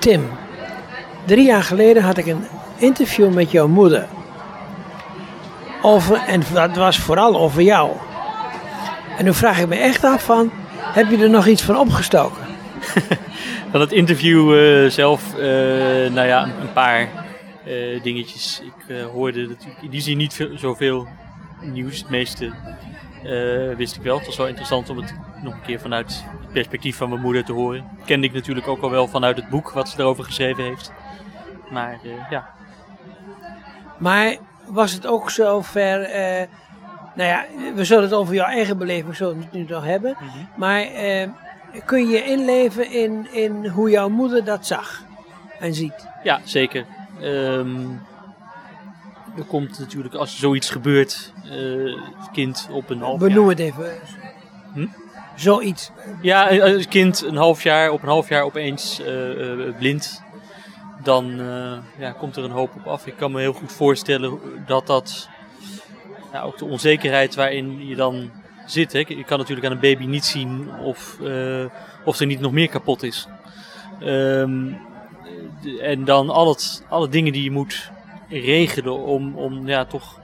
Tim, drie jaar geleden had ik een interview met jouw moeder. Over, en dat was vooral over jou. En nu vraag ik me echt af van, heb je er nog iets van opgestoken? Van het interview eh, zelf, eh, nou ja, een paar eh, dingetjes. Ik hoorde natuurlijk in die zin niet veel, zoveel nieuws. Het meeste eh, wist ik wel. Het was wel interessant om het nog een keer vanuit het perspectief van mijn moeder te horen. Kende ik natuurlijk ook al wel vanuit het boek wat ze erover geschreven heeft. Maar eh, ja, Maar was het ook zover, eh nou ja, we zullen het over jouw eigen beleving zo nu nog hebben. Maar eh, kun je inleven in, in hoe jouw moeder dat zag en ziet? Ja, zeker. Ehm, er komt natuurlijk, als zoiets gebeurt, eh, het kind op een half Benoem het even. Hm? Zoiets. Ja, als kind een half jaar, op een half jaar opeens eh, eh, blind, dan eh, ja, komt er een hoop op af. Ik kan me heel goed voorstellen dat dat, ja, ook de onzekerheid waarin je dan zit. Hè. Je kan natuurlijk aan een baby niet zien of, eh, of er niet nog meer kapot is. Ehm, en dan al het, alle dingen die je moet regelen om, om ja, toch,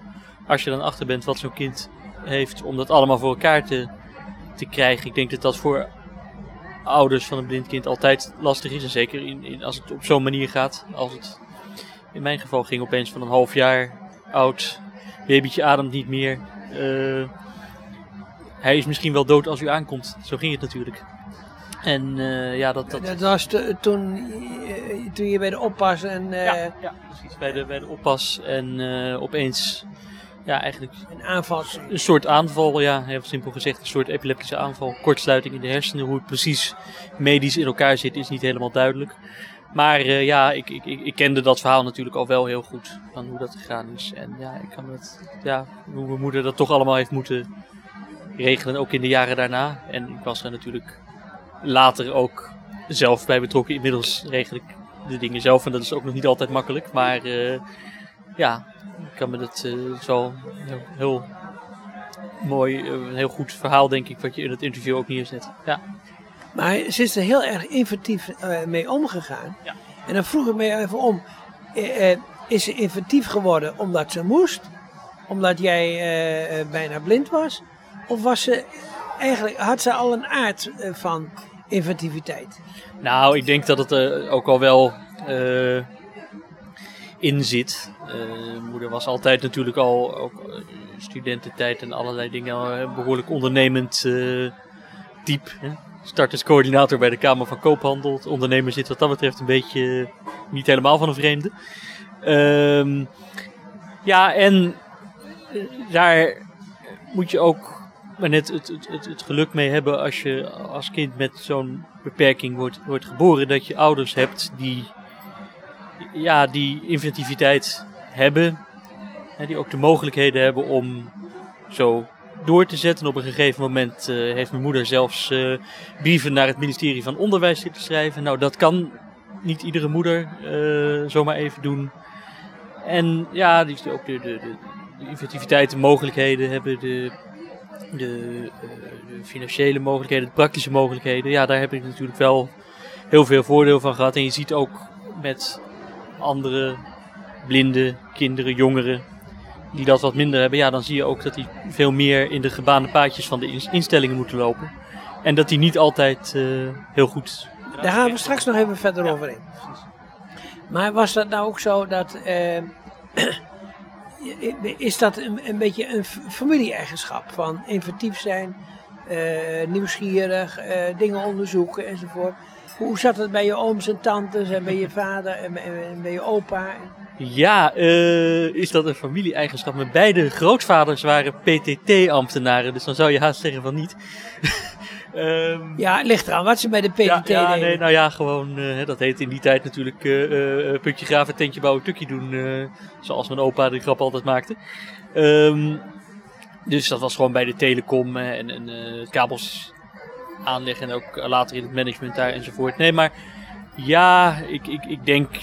als je dan achter bent wat zo'n kind heeft, om dat allemaal voor elkaar te, te krijgen. Ik denk dat dat voor ouders van een blind kind altijd lastig is. En zeker in, als het op zo'n manier gaat. Als het in mijn geval ging opeens van een half jaar oud. Babytje ademt niet meer. Eh, hij is misschien wel dood als u aankomt. Zo ging het natuurlijk. En eh, ja, dat... dat Dat was toen, eh, toen je bij de oppas en eh, ja, ja, precies. Bij de, bij de oppas. En opeens... Ja, eigenlijk een aanval. een soort aanval, ja, heel simpel gezegd, een soort epileptische aanval, kortsluiting in de hersenen. Hoe het precies medisch in elkaar zit, is niet helemaal duidelijk. Maar ja, ik, ik, ik, ik kende dat verhaal natuurlijk al wel heel goed, van hoe dat gegaan is. En ja, ik kan het, ja, hoe mijn moeder dat toch allemaal heeft moeten regelen, ook in de jaren daarna. En ik was er natuurlijk later ook zelf bij betrokken. Inmiddels regel ik de dingen zelf en dat is ook nog niet altijd makkelijk. Maar eh, ja, ik kan me dat eh, zo heel, heel mooi, eh, een heel goed verhaal denk ik, wat je in het interview ook neerzet. Ja. Maar ze is er heel erg inventief mee omgegaan. Ja. En dan vroeg ik me even om, is ze inventief geworden omdat ze moest? Omdat jij bijna blind was? Of was ze eigenlijk, had ze al een aard van inventiviteit? Nou, ik denk dat het er ook al wel eh, in zit. Eh, moeder was altijd natuurlijk al ook eh, studententijd en allerlei dingen behoorlijk ondernemend eh type. Hè? Starterscoördinator bij de Kamer van Koophandel. Het ondernemer zit wat dat betreft een beetje eh, niet helemaal van een vreemde. Ehm, ja, en eh, daar moet je ook maar net het, het, het, het geluk mee hebben als je als kind met zo'n beperking wordt, wordt geboren. Dat je ouders hebt die, ja, die inventiviteit hebben. Hè, die ook de mogelijkheden hebben om zo door te zetten. Op een gegeven moment eh, heeft mijn moeder zelfs eh, brieven naar het ministerie van Onderwijs zitten schrijven. Nou, dat kan niet iedere moeder eh, zomaar even doen. En ja, die ook de, de, de, de inventiviteit, de mogelijkheden hebben, de, de, eh, de financiële mogelijkheden, de praktische mogelijkheden. Ja, daar heb ik natuurlijk wel heel veel voordeel van gehad. En je ziet ook met andere blinde kinderen, jongeren, die dat wat minder hebben. Ja, dan zie je ook dat die veel meer in de gebaande paadjes van de ins- instellingen moeten lopen. En dat die niet altijd eh, heel goed... Daar gaan we straks nog even verder over in. Maar was dat nou ook zo dat. eh, is dat een, beetje een familie-eigenschap? Van inventief zijn, eh, nieuwsgierig, eh, dingen onderzoeken enzovoort. Hoe zat het bij je ooms en tantes en bij je vader en bij, en bij je opa? Ja, eh, is dat een familie-eigenschap? Mijn beide grootvaders waren PTT-ambtenaren, dus dan zou je haast zeggen van niet. Ehm, Ja, het ligt eraan wat ze bij de PTT ja, ja, nee, nou ja, gewoon, eh, dat heet in die tijd natuurlijk eh, eh, putje graven, tentje bouwen, tukje doen, zoals mijn opa de grap altijd maakte. Ehm, dus dat was gewoon bij de telecom en, en kabels aanleggen en ook later in het management daar enzovoort. Nee, maar ja, ik, ik, ik denk,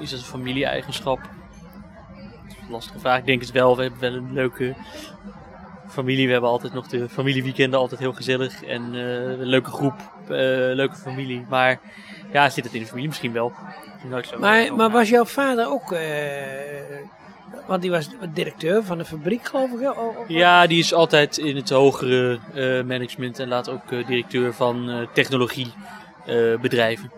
is dat een familie-eigenschap? Lastige vraag, ik denk het wel. We hebben wel een leuke familie. We hebben altijd nog de familieweekenden, altijd heel gezellig. En eh, een leuke groep leuke familie. Maar ja, zit het in de familie misschien wel. Maar, maar was jouw vader ook... eh, want die was directeur van de fabriek, geloof ik. Ja, die is altijd in het hogere eh, management en later ook eh, directeur van eh technologiebedrijven.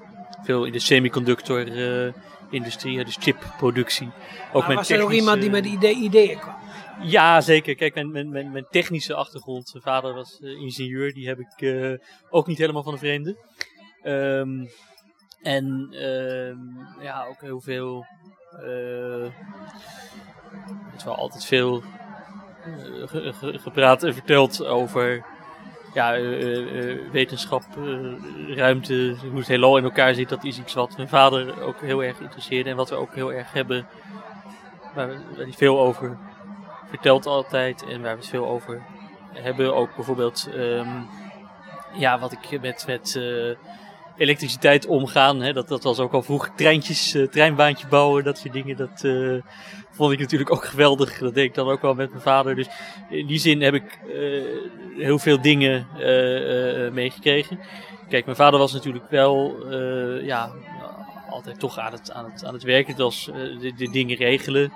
Veel in de semiconductor-industrie, dus chipproductie. Ook maar met was er ook iemand die met idee, ideeën kwam? Ja, zeker. Kijk, mijn, mijn, mijn, mijn technische achtergrond. Zijn vader was eh, ingenieur. Die heb ik eh, ook niet helemaal van de vreemde. Ehm, en ehm, ja, ook heel veel. eh, het is wel altijd veel ge- ge- gepraat en verteld over ja, wetenschap, ruimte, hoe het heelal in elkaar zit. Dat is iets wat mijn vader ook heel erg interesseerde en wat we ook heel erg hebben. We- waar hij veel over vertelt altijd en waar we het veel over hebben. Ook bijvoorbeeld, ehm, ja, wat ik met, met eh, elektriciteit omgaan. Hè, dat, dat was ook al vroeg. Treintjes, eh, treinbaantje bouwen, dat soort dingen. Dat eh, vond ik natuurlijk ook geweldig. Dat deed ik dan ook wel met mijn vader. Dus in die zin heb ik heel veel dingen meegekregen. Kijk, mijn vader was natuurlijk wel, ja, altijd toch aan het, aan het, aan het werken. Het was de, de dingen regelen.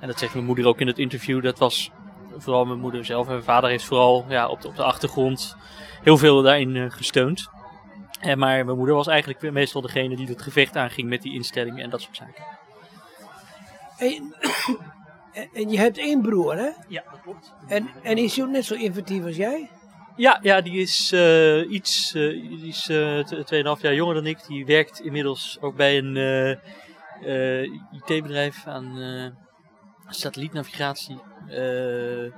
En dat zegt mijn moeder ook in het interview. Dat was vooral mijn moeder zelf. En mijn vader heeft vooral ja, op, de, op de achtergrond heel veel daarin eh, gesteund. En maar mijn moeder was eigenlijk meestal degene die het gevecht aanging met die instellingen en dat soort zaken. En, en- je hebt één broer, hè? Ja, dat klopt. En, en is hij ook net zo inventief als jij? Ja, ja die is eh, iets, eh, die is eh, t- 2,5 jaar jonger dan ik. Die werkt inmiddels ook bij een eh, eh, IT-bedrijf aan eh, satellietnavigatie. Eh,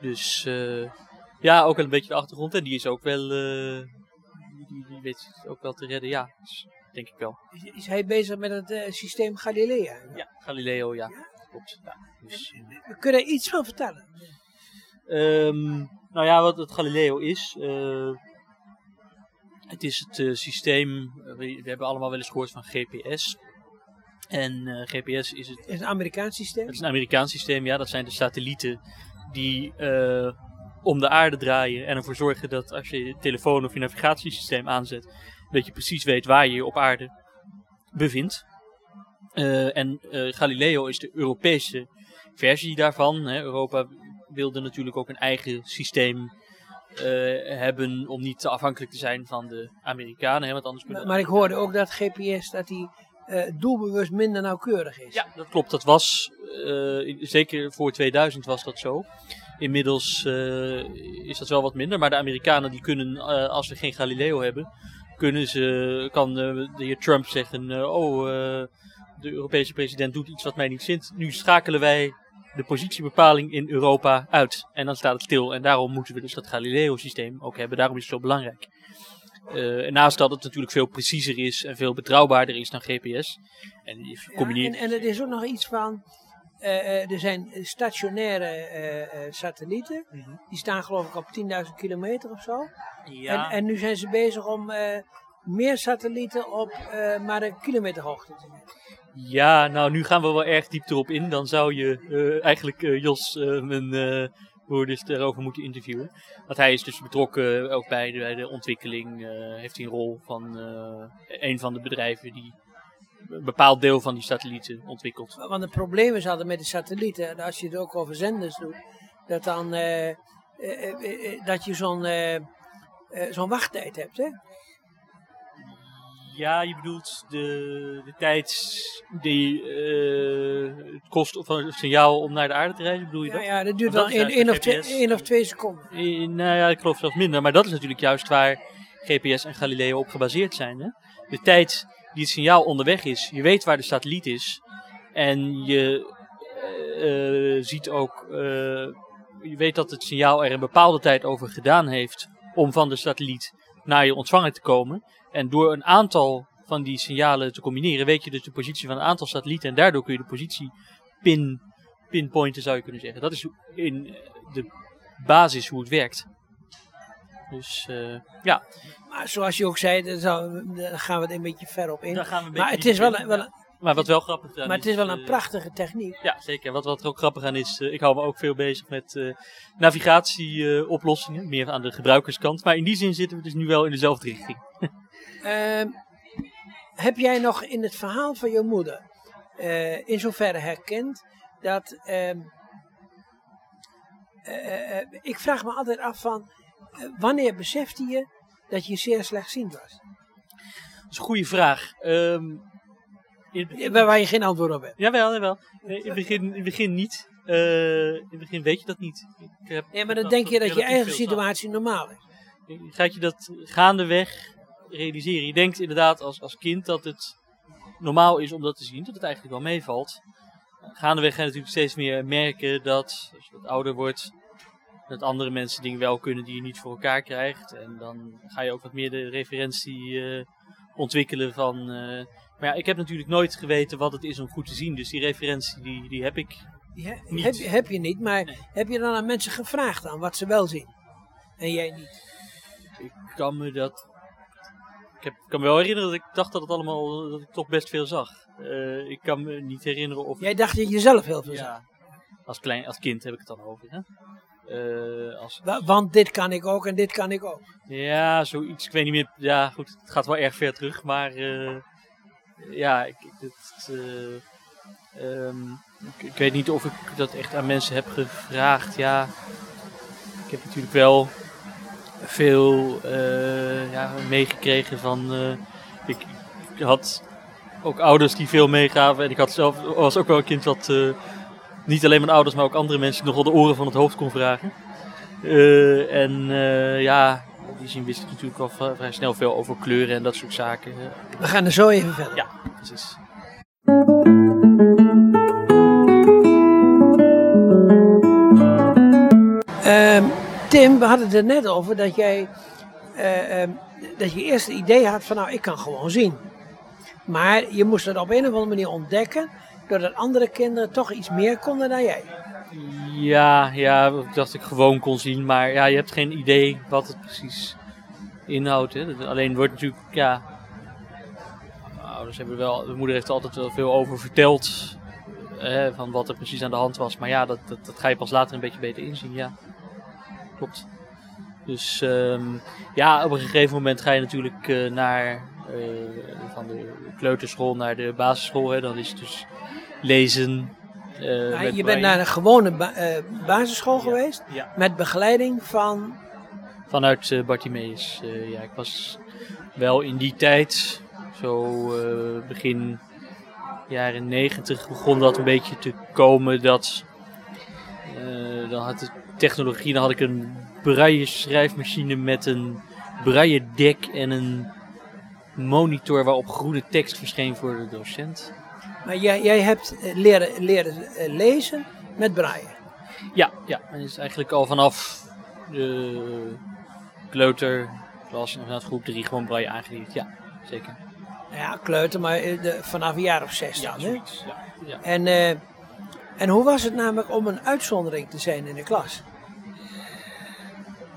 dus eh, ja, ook wel een beetje de achtergrond. En die is ook wel, eh, die, die weet ook wel te redden. Ja, dus denk ik wel. Is, is hij bezig met het systeem Galilea? Ja, Galileo, ja. Klopt. Ja, dus, We kunnen er iets van vertellen. Ehm, nou ja, wat het Galileo is. het is het systeem. we, we hebben allemaal wel eens gehoord van GPS. En eh, GPS is het. Het is een Amerikaans systeem. Het is een Amerikaans systeem, ja. Dat zijn de satellieten die eh, om de aarde draaien. En ervoor zorgen dat als je je telefoon of je navigatiesysteem aanzet. dat je precies weet waar je je op aarde bevindt. Eh, en Galileo is de Europese versie daarvan. Hè. Europa wilde natuurlijk ook een eigen systeem hebben om niet te afhankelijk te zijn van de Amerikanen. Hè, want anders Maar, maar ik hoorde ook dat GPS dat die eh, doelbewust minder nauwkeurig is. Ja, dat klopt. Dat was, eh, zeker voor 2000 was dat zo. Inmiddels eh, is dat wel wat minder. Maar de Amerikanen die kunnen, als we geen Galileo hebben, kunnen ze, kan de heer Trump zeggen, oh, de Europese president doet iets wat mij niet zint. Nu schakelen wij de positiebepaling in Europa uit. En dan staat het stil. En daarom moeten we dus dat Galileo-systeem ook hebben. Daarom is het zo belangrijk. Eh, naast dat het natuurlijk veel preciezer is en veel betrouwbaarder is dan GPS. En je Ja, combineert... en, en er is ook nog iets van. eh, eh, er zijn stationaire satellieten. Mhm. Die staan geloof ik op 10.000 kilometer of zo. Ja. En, en nu zijn ze bezig om meer satellieten op maar een kilometerhoogte te zetten. Ja, nou nu gaan we wel erg diep erop in. Dan zou je eigenlijk Jos, mijn eh broer, dus daarover moeten interviewen. Want hij is dus betrokken ook bij de, ontwikkeling. eh, heeft hij een rol van eh, een van de bedrijven die een bepaald deel van die satellieten ontwikkelt. Want het probleem is altijd met de satellieten, en als je het ook over zenders doet, dat, dan, eh, eh, eh, eh, dat je zo'n eh, eh, zo'n wachttijd hebt. Hè? Ja, je bedoelt de, de tijd die eh, het kost van het signaal om naar de aarde te reizen, bedoel je Ja, dat? ja, dat duurt juist één of, twee, of twee seconden. Eh, nou ja, ik geloof zelfs minder. Maar dat is natuurlijk juist waar GPS en Galileo op gebaseerd zijn. Hè? De tijd die het signaal onderweg is. Je weet waar de satelliet is. En je eh, ziet ook... je weet dat het signaal er een bepaalde tijd over gedaan heeft... om van de satelliet naar je ontvanger te komen. En door een aantal van die signalen te combineren... weet je dus de positie van een aantal satellieten. En daardoor kun je de positie pin, pinpointen, zou je kunnen zeggen. Dat is in de basis hoe het werkt. Dus eh, ja, Maar zoals je ook zei, daar, gaan we er een beetje ver op in. daar gaan we een Maar het is wel, een- wel een- Maar wat wel grappig Maar het is wel een eh, prachtige techniek. Ja, zeker. Wat, wat er ook grappig aan is, eh, ik hou me ook veel bezig met eh, navigatieoplossingen, meer aan de gebruikerskant. Maar in die zin zitten we dus nu wel in dezelfde richting. Ehm, heb jij nog in het verhaal van je moeder eh, in zoverre herkend dat. ehm, eh, eh, ik vraag me altijd af van. wanneer besefte je dat je zeer slechtziend was? Dat is een goede vraag. Ehm, in, Eh, Waar waar je geen antwoord op hebt. Jawel, jawel. In, het begin, in het begin niet. In het begin weet je dat niet. Ik heb Ja, maar dan denk je dat je eigen situatie normaal is. Gaat je dat gaandeweg realiseren? Je denkt inderdaad als, als kind dat het normaal is om dat te zien, dat het eigenlijk wel meevalt. Gaandeweg ga je natuurlijk steeds meer merken dat als je wat ouder wordt, dat andere mensen dingen wel kunnen die je niet voor elkaar krijgt. En dan ga je ook wat meer de referentie eh, ontwikkelen van. eh, maar ja, ik heb natuurlijk nooit geweten wat het is om goed te zien. Dus die referentie die, die heb ik. Ja, Niet. heb, je- heb je niet, maar Nee. heb je dan aan mensen gevraagd aan wat ze wel zien? En jij niet. Ik kan me dat. Ik heb, kan me wel herinneren dat ik dacht dat het allemaal. dat ik toch best veel zag. Eh, ik kan me niet herinneren of. Jij dacht dat je jezelf heel veel zag. ja, als, klein, als kind heb ik het dan over. Hè? Eh, als, Wa- Want dit kan ik ook en dit kan ik ook. ja, zoiets. Ik weet niet meer. Ja, goed. Het gaat wel erg ver terug. Maar. eh, ja, ik, eh, ehm, ik, ik weet niet of ik dat echt aan mensen heb gevraagd. Ja, ik heb natuurlijk wel veel ja, meegekregen van. eh, ik, had ook ouders die veel meegaven. En ik had zelf, was ook wel een kind wat eh, niet alleen mijn ouders, maar ook andere mensen nog wel de oren van het hoofd kon vragen. Eh, en ja, in die zin wist ik natuurlijk al vrij, vrij snel veel over kleuren en dat soort zaken. We gaan er zo even verder. Ja, precies. Ehm, Tim, we hadden het er net over dat jij eh, ehm, dat je eerst het idee had van nou, ik kan gewoon zien. Maar je moest het op een of andere manier ontdekken, doordat andere kinderen toch iets meer konden dan jij. Ja, ja, dacht ik gewoon kon zien, maar ja, je hebt geen idee wat het precies inhoudt. Hè. Dat- Alleen wordt natuurlijk, ja, ouders hebben wel, de moeder heeft er altijd wel veel over verteld, hè, van wat er precies aan de hand was. Maar ja, dat, dat, dat ga je pas later een beetje beter inzien, ja. Klopt. Dus ehm, ja, op een gegeven moment ga je natuurlijk eh, naar, eh, van de kleuterschool naar de basisschool. Hè. Dan is het dus lezen. met je bent naar een gewone ba- basisschool geweest Ja. met begeleiding van. Vanuit Bartimeus. ja, ik was wel in die tijd, zo begin jaren negentig, begon dat een beetje te komen. Dat, dan had de technologie, dan had ik een braille schrijfmachine met een braille dek en een monitor waarop groene tekst verscheen voor de docent. Maar jij, jij hebt eh, leren, leren eh, lezen met braille. Ja, ja, en is eigenlijk al vanaf de kleuterklas, inderdaad groep 3, gewoon braille aangeleerd. Ja, zeker. Ja, kleuter, maar eh, de, vanaf een jaar of zes dan. hè? Ja, ja. En, en hoe was het namelijk om een uitzondering te zijn in de klas?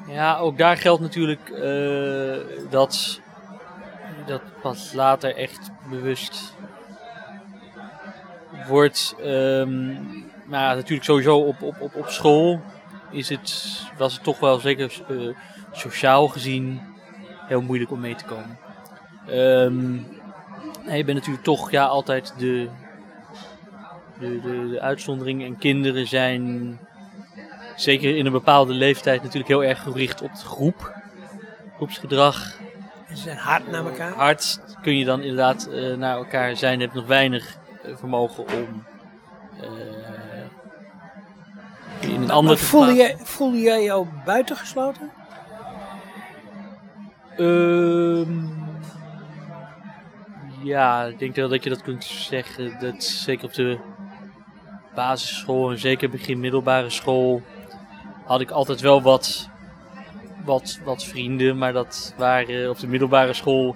ja, ook daar geldt natuurlijk eh, dat dat pas later echt bewust wordt. ehm, maar natuurlijk sowieso op, op, op, op school is het, was het toch wel zeker eh, sociaal gezien heel moeilijk om mee te komen. Ehm, je bent natuurlijk toch ja, altijd de, de, de, de uitzondering. En kinderen zijn zeker in een bepaalde leeftijd natuurlijk heel erg gericht op de groep. Groepsgedrag. En ze zijn hard naar elkaar. Hard kun je dan inderdaad eh, naar elkaar zijn. Hebt nog weinig eh, vermogen om eh, in een ander Maar voelde, jij, voelde jij jou buitengesloten? Ehm, ja, ik denk wel dat je dat kunt zeggen. Dat zeker op de basisschool en zeker begin middelbare school had ik altijd wel wat, wat, wat vrienden. Maar dat waren op de middelbare school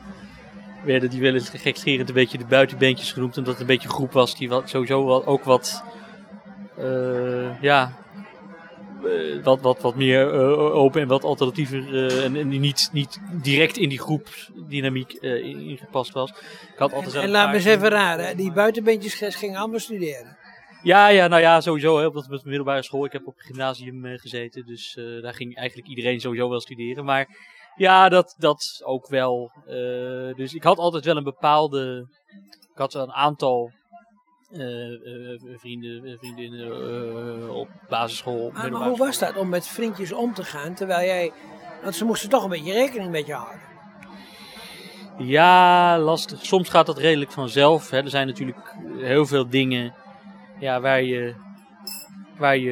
werden die wel eens gekscherend een beetje de buitenbeentjes genoemd. Omdat het een beetje een groep was die wat, sowieso wel ook wat, eh, ja, eh, wat, wat, wat meer eh, open en wat alternatiever en, en niet, niet direct in die groepdynamiek eh, ingepast was. Ik had altijd En een laat me eens even raden, die buitenbeentjes gingen allemaal studeren. Ja, ja, nou ja, sowieso. Hè, op de middelbare school. Ik heb op het gymnasium eh, gezeten, dus eh, daar ging eigenlijk iedereen sowieso wel studeren. Maar ja, dat, dat ook wel. eh, dus ik had altijd wel een bepaalde. Ik had wel een aantal vrienden, vriendinnen op basisschool. op Maar, hoe was dat om met vriendjes om te gaan, terwijl jij... Want ze moesten toch een beetje rekening met je houden. Ja, lastig. Soms gaat dat redelijk vanzelf. Hè. Er zijn natuurlijk heel veel dingen ja, waar je, waar je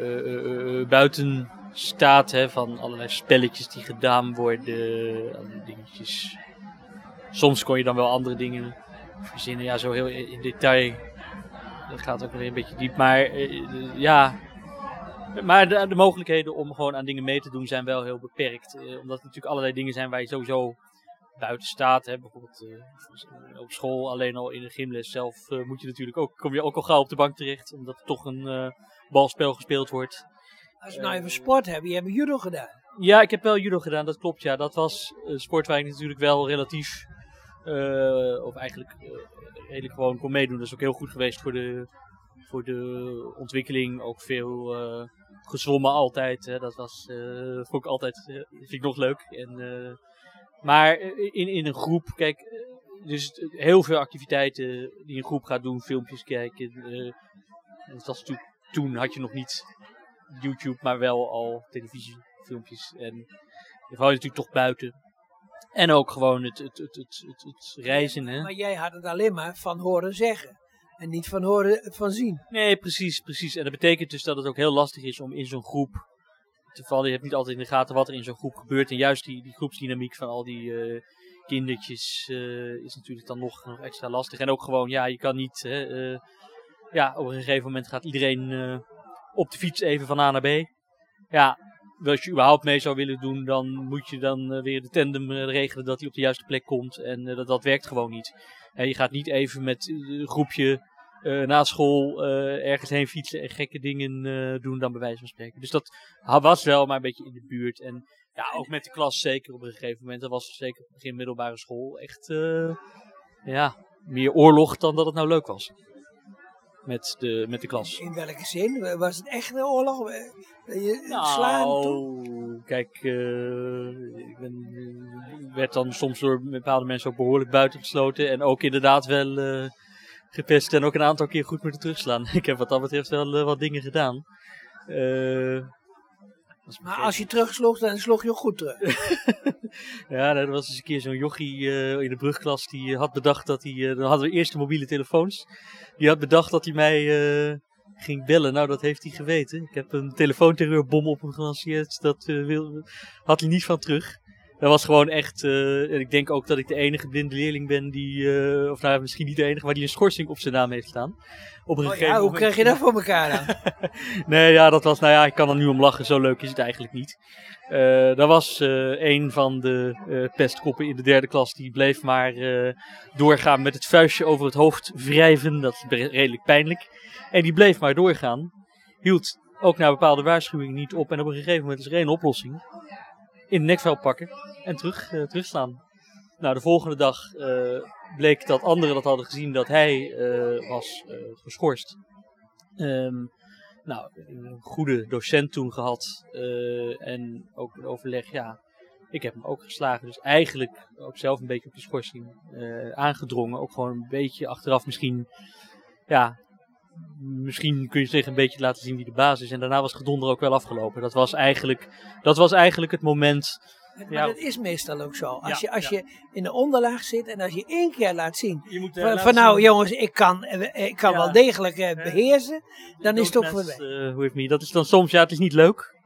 eh, eh, eh, buiten staat. Hè, van allerlei spelletjes die gedaan worden. Dingetjes. Soms kon je dan wel andere dingen verzinnen. Ja, zo heel in detail. Dat gaat ook weer een beetje diep. Maar ja. Maar de, de mogelijkheden om gewoon aan dingen mee te doen zijn wel heel beperkt. Omdat er natuurlijk allerlei dingen zijn waar je sowieso buiten staat. Hè, bijvoorbeeld eh, op school, alleen al in de gymles zelf eh, moet je natuurlijk ook, kom je ook al gauw op de bank terecht. Omdat er toch een eh, balspel gespeeld wordt. Als we nou even sport hebben, je hebt judo gedaan. Ja, ik heb wel judo gedaan, dat klopt. Ja, dat was een sport waar ik natuurlijk wel relatief, of eigenlijk redelijk gewoon kon meedoen. Dat is ook heel goed geweest voor de, voor de ontwikkeling. Ook veel gezwommen altijd. Hè. Dat was, vond ik altijd, vind ik nog leuk. En, maar eh, in, in een groep, kijk, eh, dus heel veel activiteiten die een groep gaat doen, filmpjes kijken. eh, dat was natuurlijk, toen had je nog niet YouTube, maar wel al televisiefilmpjes. En vooral natuurlijk toch buiten. En ook gewoon het, het, het, het, het, het reizen. Hè? Maar jij had het alleen maar van horen zeggen. En niet van horen van zien. Nee, precies, precies. En dat betekent dus dat het ook heel lastig is om in zo'n groep Je hebt niet altijd in de gaten wat er in zo'n groep gebeurt. En juist die, die groepsdynamiek van al die eh, kindertjes eh, is natuurlijk dan nog, nog extra lastig. En ook gewoon, ja, je kan niet... Hè, eh, ja, op een gegeven moment gaat iedereen op de fiets even van A naar B. Ja, als je überhaupt mee zou willen doen, dan moet je dan weer de tandem regelen dat hij op de juiste plek komt. En dat, dat werkt gewoon niet. Je gaat niet even met een groepje eh, na school eh, ergens heen fietsen en gekke dingen eh, doen dan bij wijze van spreken. Dus dat was wel maar een beetje in de buurt. En ja, ook met de klas zeker op een gegeven moment. Dat was zeker op begin middelbare school echt ja, meer oorlog dan dat het nou leuk was. Met de, met de klas. In welke zin? Was het echt een oorlog? Je slaan toe? Nou, kijk, eh, ik ben, werd dan soms door bepaalde mensen ook behoorlijk buitengesloten. En ook inderdaad wel gepest en ook een aantal keer goed moeten terugslaan. ik heb wat dat betreft wel eh, wat dingen gedaan. Eh, Maar als je terugsloeg, dan sloeg je goed terug. ja, er was eens een keer zo'n jochie eh, in de brugklas die had bedacht dat hij... dan hadden we eerst de mobiele telefoons. Die had bedacht dat hij mij ging bellen. Nou, dat heeft hij geweten. Ik heb een telefoonterreurbom op hem gelanceerd. Dat wil, had hij niet van terug. Dat was gewoon echt... eh, en ik denk ook dat ik de enige blinde leerling ben die... eh, of nou, misschien niet de enige, maar die een schorsing op zijn naam heeft staan. Op een Oh gegeven ja, hoe moment- krijg je dat voor elkaar dan? Nee, ja, dat was, nou ja, ik kan er nu om lachen, zo leuk is het eigenlijk niet. Eh dat was een van de pestkoppen in de derde klas, die bleef maar doorgaan met het vuistje over het hoofd wrijven. Dat is redelijk pijnlijk. En die bleef maar doorgaan. Hield ook na bepaalde waarschuwingen niet op. En op een gegeven moment is er één oplossing. In het nekvel pakken en terug, eh, terugslaan. Nou, de volgende dag eh, bleek dat anderen dat hadden gezien dat hij eh, was geschorst. Ehm, nou, een goede docent toen gehad. eh, en ook een overleg, ja, ik heb hem ook geslagen. Dus eigenlijk ook zelf een beetje op die schorsing aangedrongen. Ook gewoon een beetje achteraf misschien, ja, misschien kun je zeggen een beetje laten zien wie de baas is. En daarna was gedonder ook wel afgelopen. Dat was eigenlijk, dat was eigenlijk het moment. Maar Ja. dat is meestal ook zo. Als, Ja, je, als ja. je in de onderlaag zit en als je één keer laat zien. Moet, Van, van nou jongens, ik kan, eh, ik kan Ja. wel degelijk eh, beheersen. Dan is het ook voorbij. hoe heeft me? Dat is dan soms, ja, het is niet leuk.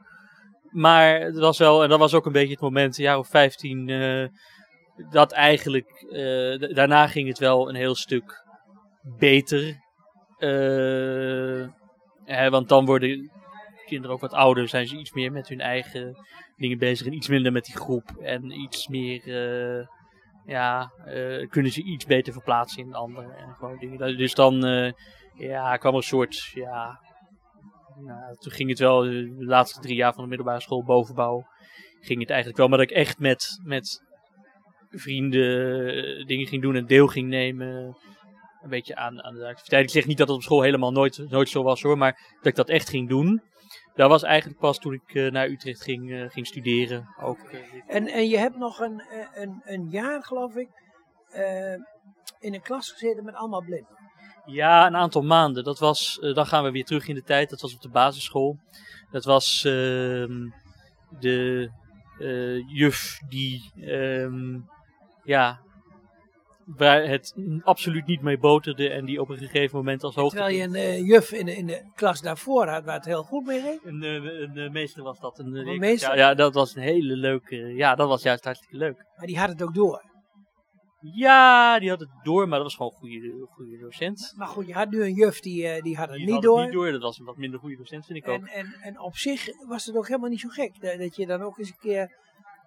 Maar het was wel, en dat was ook een beetje het moment, een jaar of 15, eh, dat eigenlijk, eh, daarna ging het wel een heel stuk beter. Eh, hè, want dan worden kinderen ook wat ouder, zijn ze iets meer met hun eigen dingen bezig en iets minder met die groep. En iets meer, eh, ja, eh, kunnen ze iets beter verplaatsen in een ander. En gewoon dingen. Dus dan, ja, kwam een soort, ja, nou, toen ging het wel, de laatste drie jaar van de middelbare school bovenbouw, ging het eigenlijk wel. Maar dat ik echt met, met vrienden dingen ging doen en deel ging nemen. Een beetje aan, aan de activiteit. Ik zeg niet dat het op school helemaal nooit, nooit zo was hoor, maar dat ik dat echt ging doen. Dat was eigenlijk pas toen ik eh, naar Utrecht ging, eh, ging studeren. Ook, eh, En, en je hebt nog een, een, een jaar, geloof ik, in een klas gezeten met allemaal blinden. Ja, een aantal maanden. Dat was, dan gaan we weer terug in de tijd. Dat was op de basisschool. Dat was ehm, de juf die, ehm, ja, het absoluut niet mee boterde en die op een gegeven moment als hoogte... Terwijl je een eh, juf in de, in de klas daarvoor had waar het heel goed mee ging. Een, eh, een, eh, meester was dat. Een, Een meester? Ja, ja, dat was een hele leuke. Ja, dat was juist hartstikke leuk. Maar die had het ook door. Ja, die had het door, maar dat was gewoon een goede, goede docent. Maar goed, je had nu een juf die, die had het Die niet had door. Het niet door. Dat was een wat minder goede docent, vind ik ook. En, en, en op zich was het ook helemaal niet zo gek. Dat, dat je dan ook eens een keer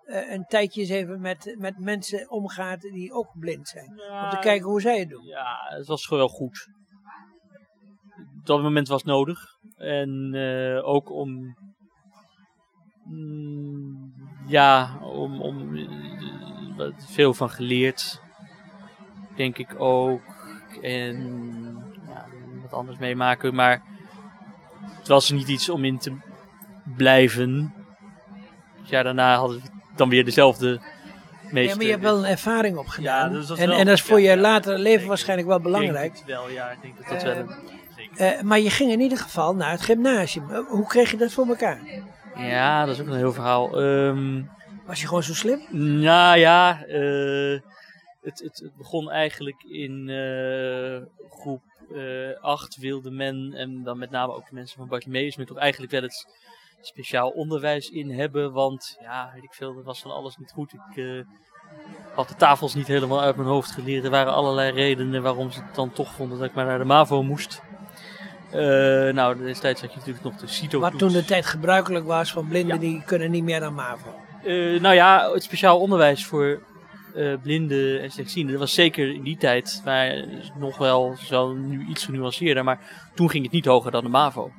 eh, een tijdje eens even met, met mensen omgaat die ook blind zijn. Om te kijken hoe zij het doen. Ja, het was gewoon wel goed. Op dat moment was nodig. En eh, ook om. mm, ja, om. om eh, veel van geleerd. Denk ik ook. En. Ja, wat anders meemaken. Maar. Het was niet iets om in te blijven. Het jaar daarna hadden we dan weer dezelfde meester. Ja, maar je hebt wel een ervaring opgedaan. Ja, dus en, wel- en dat is voor ja, je latere leven waarschijnlijk wel denk belangrijk. het wel, ja, ik denk dat dat Eh, wel een- zeker. Eh, maar je ging in ieder geval naar het gymnasium. Eh, Hoe kreeg je dat voor elkaar? Ja, dat is ook een heel verhaal. Ehm, Was je gewoon zo slim? nou ja, eh, het, het, het begon eigenlijk in eh, groep 8 wilde men, en dan met name ook de mensen van Bartlemeus, toch eigenlijk wel het speciaal onderwijs in hebben. Want ja, weet ik veel, er was van alles niet goed. Ik eh, had de tafels niet helemaal uit mijn hoofd geleerd. Er waren allerlei redenen waarom ze het dan toch vonden dat ik maar naar de MAVO moest. Eh, nou, destijds had je natuurlijk nog de CITO. Wat toen de tijd gebruikelijk was van blinden die kunnen niet meer dan MAVO. Eh, nou ja, het speciaal onderwijs voor blinden en slechtzienden. Dat was zeker in die tijd, maar nog wel zo nu iets genuanceerder. Maar toen ging het niet hoger dan de MAVO.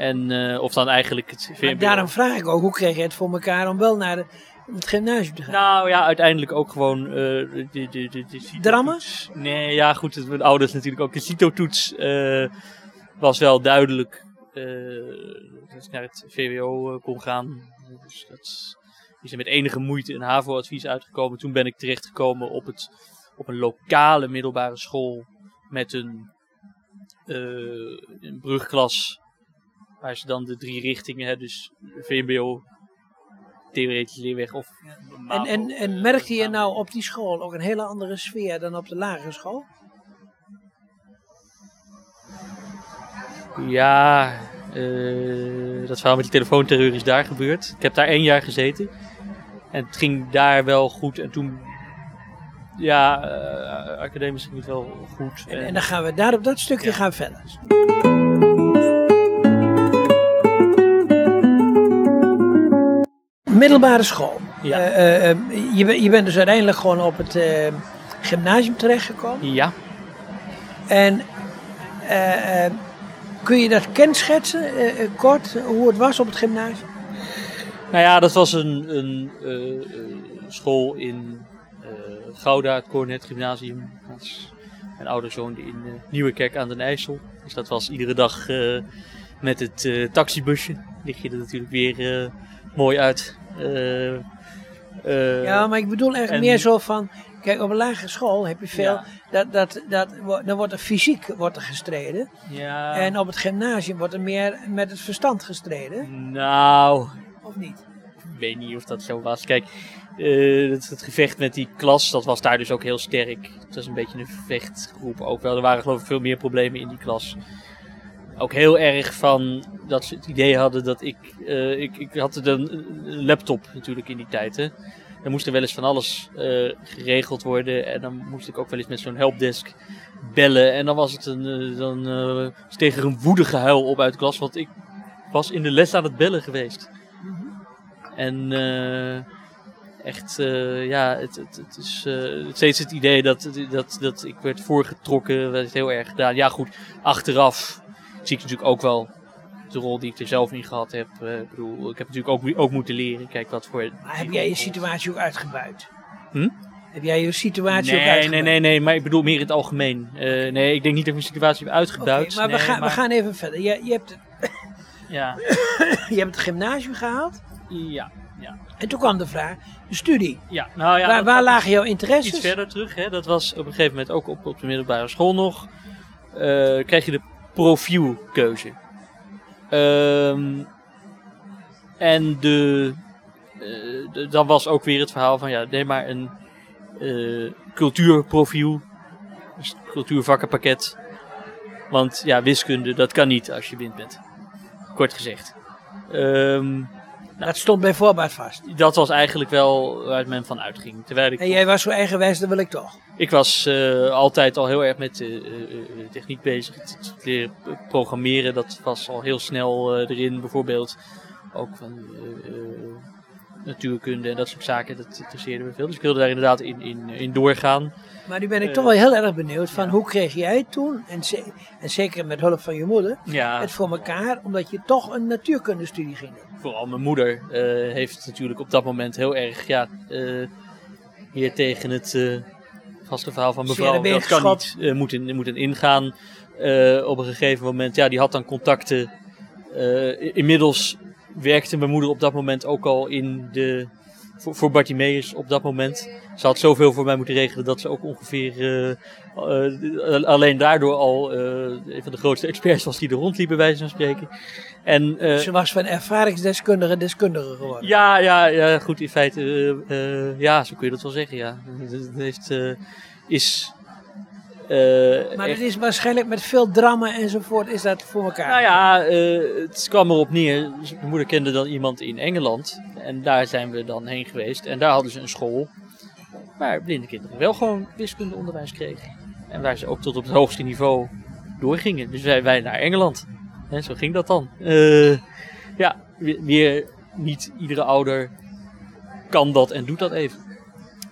En, eh, of dan eigenlijk het Maar VMBO. daarom vraag ik ook, hoe kreeg je het voor elkaar om wel naar de, het gymnasium te gaan? Nou ja, uiteindelijk ook gewoon eh, de, de, de, de. Drammen? Nee, ja goed, het, mijn ouders natuurlijk ook. De CITO-toets eh, was wel duidelijk dat ik naar het VWO kon gaan. Dus dat is er met enige moeite een HAVO-advies uitgekomen. Toen ben ik terechtgekomen op, het, op een lokale middelbare school met een, een brugklas. Waar ze dan de drie richtingen hebben, dus VMBO, theoretische leerweg of En, en, en eh, merkte je nou op die school ook een hele andere sfeer dan op de lagere school? Ja, eh, dat verhaal met die telefoonterreur is daar gebeurd. Ik heb daar één jaar gezeten. En het ging daar wel goed. En toen, ja, eh, academisch ging het wel goed. En, en dan gaan we daar op dat stukje Ja. gaan verder. Middelbare school. Ja. Eh, eh, eh, je, je bent dus uiteindelijk gewoon op het eh, gymnasium terechtgekomen. ja, En kun je dat kenschetsen, kort, hoe het was op het gymnasium? nou ja, dat was een, een school in Gouda, het Cornet Gymnasium. Mijn ouders woonden in Nieuwekerk aan den IJssel. Dus dat was iedere dag met het taxibusje. Lig je er natuurlijk weer mooi uit. Eh, eh, Ja, maar ik bedoel echt en- meer zo van, kijk op een lagere school heb je veel, Ja. dat, dat, dat, dan wordt er fysiek wordt er gestreden. Ja. En op het gymnasium wordt er meer met het verstand gestreden, Nou, of niet? ik weet niet of dat zo was. Kijk, eh, het, het gevecht met die klas, dat was daar dus ook heel sterk. Het was een beetje een vechtgroep ook wel. Er waren geloof ik veel meer problemen in die klas. Ook heel erg van dat ze het idee hadden dat ik... eh, ik, ik had een, laptop natuurlijk in die tijd. Dan moest er wel eens van alles eh, geregeld worden. En dan moest ik ook wel eens met zo'n helpdesk bellen. En dan was het een, eh, dan eh, steeg er een woedegehuil op uit de klas. Want ik was in de les aan het bellen geweest. En echt, ja, het, het, het is steeds het idee dat, dat, dat ik werd voorgetrokken, werd heel erg gedaan. Ja goed, achteraf zie ik natuurlijk ook wel de rol die ik er zelf in gehad heb. Eh, ik bedoel, ik heb natuurlijk ook, ook moeten leren. Kijk, wat voor... Maar heb jij je situatie ook uitgebuit? Hm? Heb jij je situatie ook Nee, uitgebuit? nee, nee, nee, maar ik bedoel meer in het algemeen. Eh, nee, ik denk niet dat ik mijn situatie heb uitgebuit. maar, we, gaan, we gaan even verder. Je, je, hebt, Ja, je hebt het gymnasium gehaald. ja, ja. En toen kwam de vraag, de studie. ja. Nou ja, waar waar lagen jouw interesses? iets verder terug. Hè. Dat was op een gegeven moment ook op, op de middelbare school nog. eh krijg je de profielkeuze. Ehm, en de, eh, de- dan was ook weer het verhaal van ja, neem maar een eh, cultuurprofiel. Dus cultuurvakkenpakket. Want ja, wiskunde, dat kan niet als je blind bent. Kort gezegd. Ehm, Dat stond bij voorbaat vast. dat was eigenlijk wel waar men van uitging. Terwijl ik En jij was zo eigenwijs, dat wil ik toch. ik was eh, altijd al heel erg met eh, techniek bezig. Het, leren programmeren, dat was al heel snel erin. Bijvoorbeeld ook van natuurkunde en dat soort zaken. Dat interesseerde me veel. Dus ik wilde daar inderdaad in, in, in doorgaan. Maar nu ben ik toch wel heel erg benieuwd van ja. hoe kreeg jij toen, en, ze- en zeker met hulp van je moeder, Ja, het voor elkaar, omdat je toch een natuurkundestudie ging doen. vooral mijn moeder eh, heeft natuurlijk op dat moment heel erg ja, eh, hier tegen het eh, vaste verhaal van mevrouw. Dat kan niet, eh, moeten, moeten ingaan. Eh, op een gegeven moment, ja, die had dan contacten. Inmiddels werkte mijn moeder op dat moment ook al in de, voor, voor Bartimeus op dat moment. Ze had zoveel voor mij moeten regelen dat ze ook ongeveer eh, eh, alleen daardoor al eh, een van de grootste experts was die er rondliep, bij wijze van spreken. En, Ze was van ervaringsdeskundige deskundige geworden. ja, ja, ja, goed, in feite, ja, zo kun je dat wel zeggen, ja. Het heeft, is... eh, maar het is waarschijnlijk met veel drama enzovoort is dat voor elkaar. nou ja, eh, het kwam erop neer. Mijn moeder kende dan iemand in Engeland. En daar zijn we dan heen geweest. En daar hadden ze een school. Waar blinde kinderen wel gewoon wiskundeonderwijs kregen. En waar ze ook tot op het hoogste niveau doorgingen. Dus wij, wij naar Engeland. En zo ging dat dan. Eh, ja, weer niet iedere ouder kan dat en doet dat even.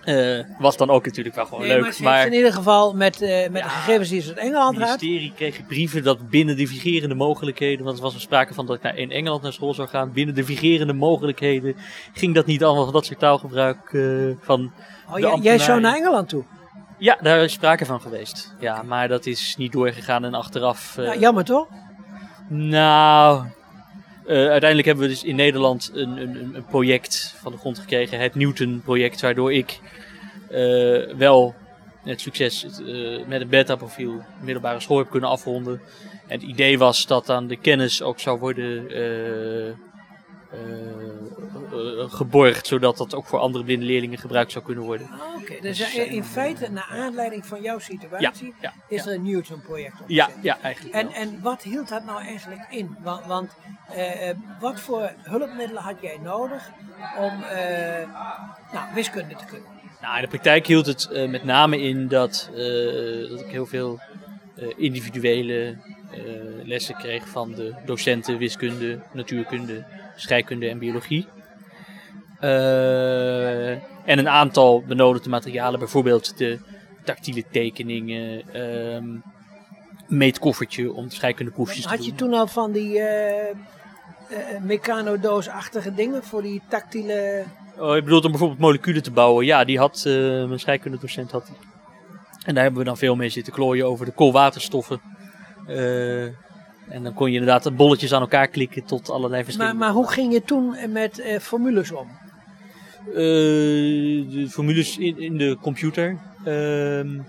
Eh, was dan ook natuurlijk wel gewoon Nee, leuk. maar ze maar heeft in ieder geval met, eh, met Ja. de gegevens die ze uit Engeland het had. ministerie kreeg brieven dat binnen de vigerende mogelijkheden, want er was er sprake van dat ik naar, in Engeland naar school zou gaan, binnen de vigerende mogelijkheden ging dat niet allemaal van dat soort taalgebruik eh, van... Oh, de jij, zou naar Engeland toe. Ja, daar is sprake van geweest. Ja, maar dat is niet doorgegaan en achteraf... eh, Nou, jammer toch? nou, eh, uiteindelijk hebben we dus in Nederland een, een, een- project van de grond gekregen, het Newton-project, waardoor ik eh, wel met succes het, eh, met een beta-profiel middelbare school heb kunnen afronden. En het idee was dat dan de kennis ook zou worden geborgd, zodat dat ook voor andere blinde leerlingen gebruikt zou kunnen worden. Ah, Oké, dus in, in feite, naar aanleiding van jouw situatie, Ja, is ja. er een Newton-project Ja, opgezet. ja, eigenlijk En, wel. en wat hield dat nou eigenlijk in? Want, want eh, eh, wat voor hulpmiddelen had jij nodig om eh, nou, wiskunde te kunnen? Nou, in de praktijk hield het eh, met name in dat, eh, dat ik heel veel eh, individuele eh, lessen kreeg van de docenten wiskunde, natuurkunde, scheikunde en biologie. Eh, en een aantal benodigde materialen, bijvoorbeeld de tactiele tekeningen, ehm meetkoffertje om scheikundeproefjes te Had je doen. toen al van die mecanodoos-achtige dingen voor die tactiele... Oh, je bedoelt om bijvoorbeeld moleculen te bouwen? Ja, die had mijn scheikundedocent had die. En daar hebben we dan veel mee zitten klooien over de koolwaterstoffen. En dan kon je inderdaad de bolletjes aan elkaar klikken tot allerlei Maar, verschillende... maar hoe ging je toen met eh, formules om? Eh, de formules in, in de computer. ehm,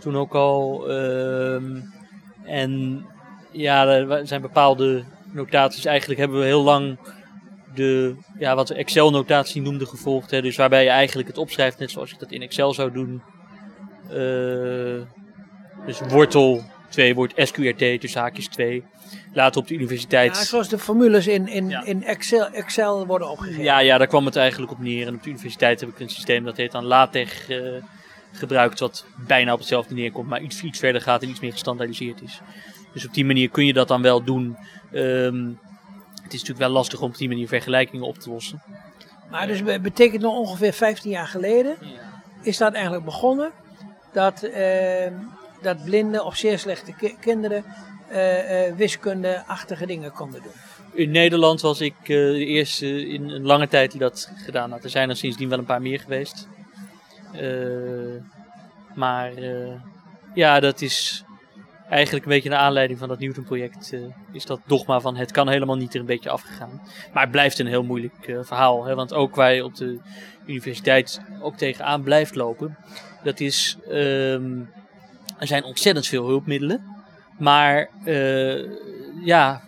toen ook al. ehm, en ja, er zijn bepaalde notaties. Eigenlijk hebben we heel lang de, ja, wat we Excel-notatie noemden gevolgd. Hè, dus waarbij je eigenlijk het opschrijft net zoals je dat in Excel zou doen. Eh, dus wortel 2 wordt SQRT, dus haakjes 2. Later op de universiteit. Ja, zoals de formules in, in, Ja. in Excel, Excel worden opgegeven. Ja, ja, daar kwam het eigenlijk op neer. En op de universiteit heb ik een systeem dat heet dan LaTeX eh, gebruikt, wat bijna op hetzelfde neerkomt, maar iets, iets verder gaat en iets meer gestandaardiseerd is. Dus op die manier kun je dat dan wel doen. Ehm, het is natuurlijk wel lastig om op die manier vergelijkingen op te lossen. Maar dus be- betekent nog ongeveer 15 jaar geleden is dat eigenlijk begonnen. Dat eh, dat blinde of zeer slechte ki- kinderen eh, eh, wiskunde-achtige dingen konden doen. In Nederland was ik eh, de eerste in een lange tijd die dat gedaan had. Er zijn er sindsdien wel een paar meer geweest. Maar ja, dat is eigenlijk een beetje naar aanleiding van dat Newton-project. is dat dogma van het kan helemaal niet er een beetje afgegaan. Maar het blijft een heel moeilijk verhaal. Hè? Want ook je op de universiteit ook tegenaan blijft lopen. Dat is, ehm, er zijn ontzettend veel hulpmiddelen. Maar eh, ja,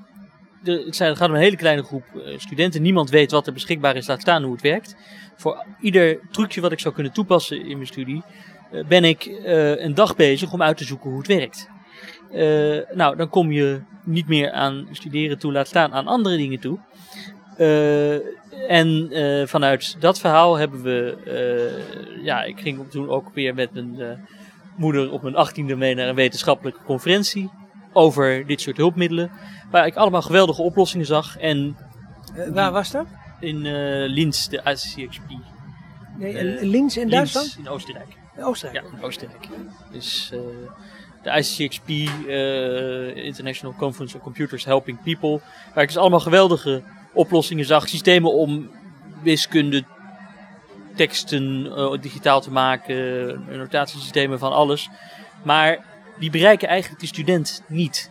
er, het, zijn, gaat om een hele kleine groep eh, studenten. Niemand weet wat er beschikbaar is, laat staan hoe het werkt. Voor ieder trucje wat ik zou kunnen toepassen in mijn studie, eh, ben ik een dag bezig om uit te zoeken hoe het werkt. Nou, dan kom je niet meer aan studeren toe, laat staan aan andere dingen toe. En vanuit dat verhaal hebben we, ja, ik ging toen ook weer met eh, moeder op mijn achttiende mee naar een wetenschappelijke conferentie over dit soort hulpmiddelen. Waar ik allemaal geweldige oplossingen zag. En Eh, waar was dat? in eh Linz, de ICXP. Nee, Eh, Linz in Linz Duitsland? in Oostenrijk. In Oostenrijk. Ja, in Oostenrijk. Dus de ICXP, International Conference on Computers Helping People. Waar ik dus allemaal geweldige oplossingen zag. Systemen om wiskunde, teksten eh, digitaal te maken. Notatiesystemen van alles. Maar die bereiken eigenlijk de student niet.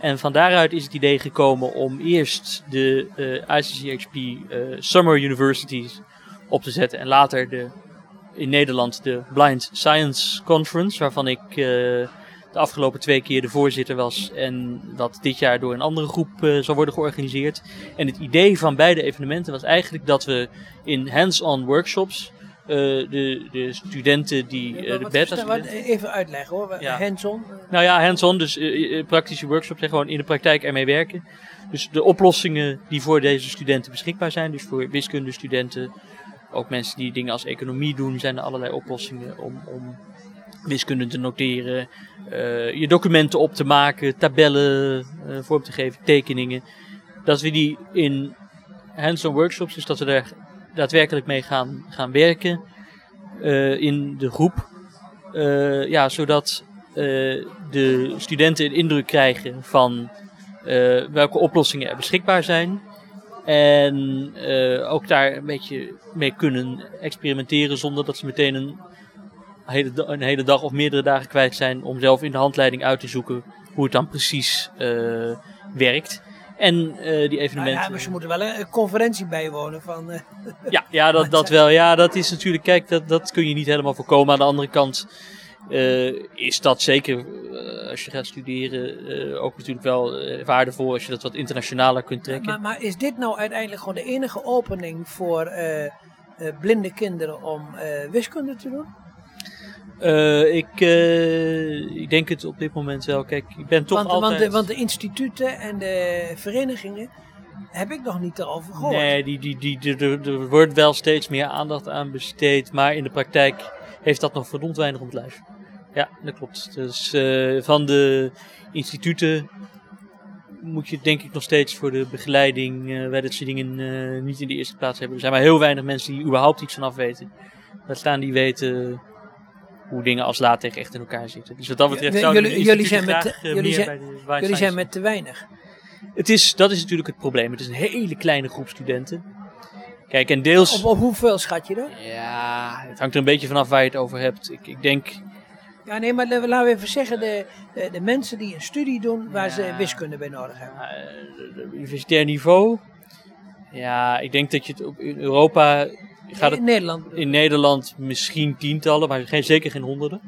En van daaruit is het idee gekomen om eerst de eh, Summer Universities op te zetten. En later de, in Nederland de Blind Science Conference, waarvan ik de afgelopen twee keer de voorzitter was. En dat dit jaar door een andere groep eh, zal worden georganiseerd. En het idee van beide evenementen was eigenlijk dat we in hands-on workshops eh, de, de studenten die eh, de beta wat- Even uitleggen hoor. Ja. Hands-on. nou ja, hands-on, dus praktische workshops en gewoon in de praktijk ermee werken. Dus de oplossingen die voor deze studenten beschikbaar zijn, dus voor wiskundestudenten, ook mensen die dingen als economie doen, zijn er allerlei oplossingen om, om wiskunde te noteren, eh, je documenten op te maken, tabellen eh, vorm te geven, tekeningen. Dat we die in hands-on workshops, dus dat we daar daadwerkelijk mee gaan, gaan werken eh, in de groep. Ja, zodat de studenten een indruk krijgen van welke oplossingen er beschikbaar zijn. En ook daar een beetje mee kunnen experimenteren zonder dat ze meteen een hele, een hele dag of meerdere dagen kwijt zijn om zelf in de handleiding uit te zoeken hoe het dan precies eh, werkt. En eh, die Nou evenementen. ja, maar ze moeten wel een, conferentie bijwonen van... eh, Ja, ja dat, dat wel. Ja, dat is natuurlijk, kijk, dat, dat kun je niet helemaal voorkomen. Aan de andere kant is dat zeker, als je gaat studeren, ook natuurlijk wel waardevol als je dat wat internationaler kunt trekken. maar, maar is dit nou uiteindelijk gewoon de enige opening voor blinde kinderen om wiskunde te doen? Eh, ik, eh, ik denk het op dit moment wel. Kijk, ik ben toch Want, altijd... want, de, want de instituten en de verenigingen heb ik nog niet erover gehoord. Nee, die, die, die, die- er- wordt wel steeds meer aandacht aan besteed, maar in de praktijk heeft dat nog verdomd weinig om het lijf. Ja, dat klopt. Dus eh, van de instituten moet je denk ik nog steeds voor de begeleiding eh, bij dit soort dingen niet in de eerste plaats hebben. Er zijn maar heel weinig mensen die überhaupt iets vanaf weten. Laat staan die weten hoe dingen als latex echt in elkaar zitten. Dus wat dat betreft zouden jullie- jullie zijn met- graag, eh, jullie meer zijn- bij de White Jullie zijn Science- met te weinig. het is, dat is natuurlijk het probleem. Het is een hele kleine groep studenten. Kijk, en deels... Op, op hoeveel schat je dat? Ja, het hangt er een beetje vanaf waar je het over hebt. Ik, ik denk, Ja, nee, maar la- laten we even zeggen, de, de, de mensen die een studie doen waar ze wiskunde bij nodig hebben. eh, universitair niveau. Ja, ik denk dat je het op, in Europa gaat het in Nederland. in Nederland misschien tientallen, maar geen, zeker geen honderden.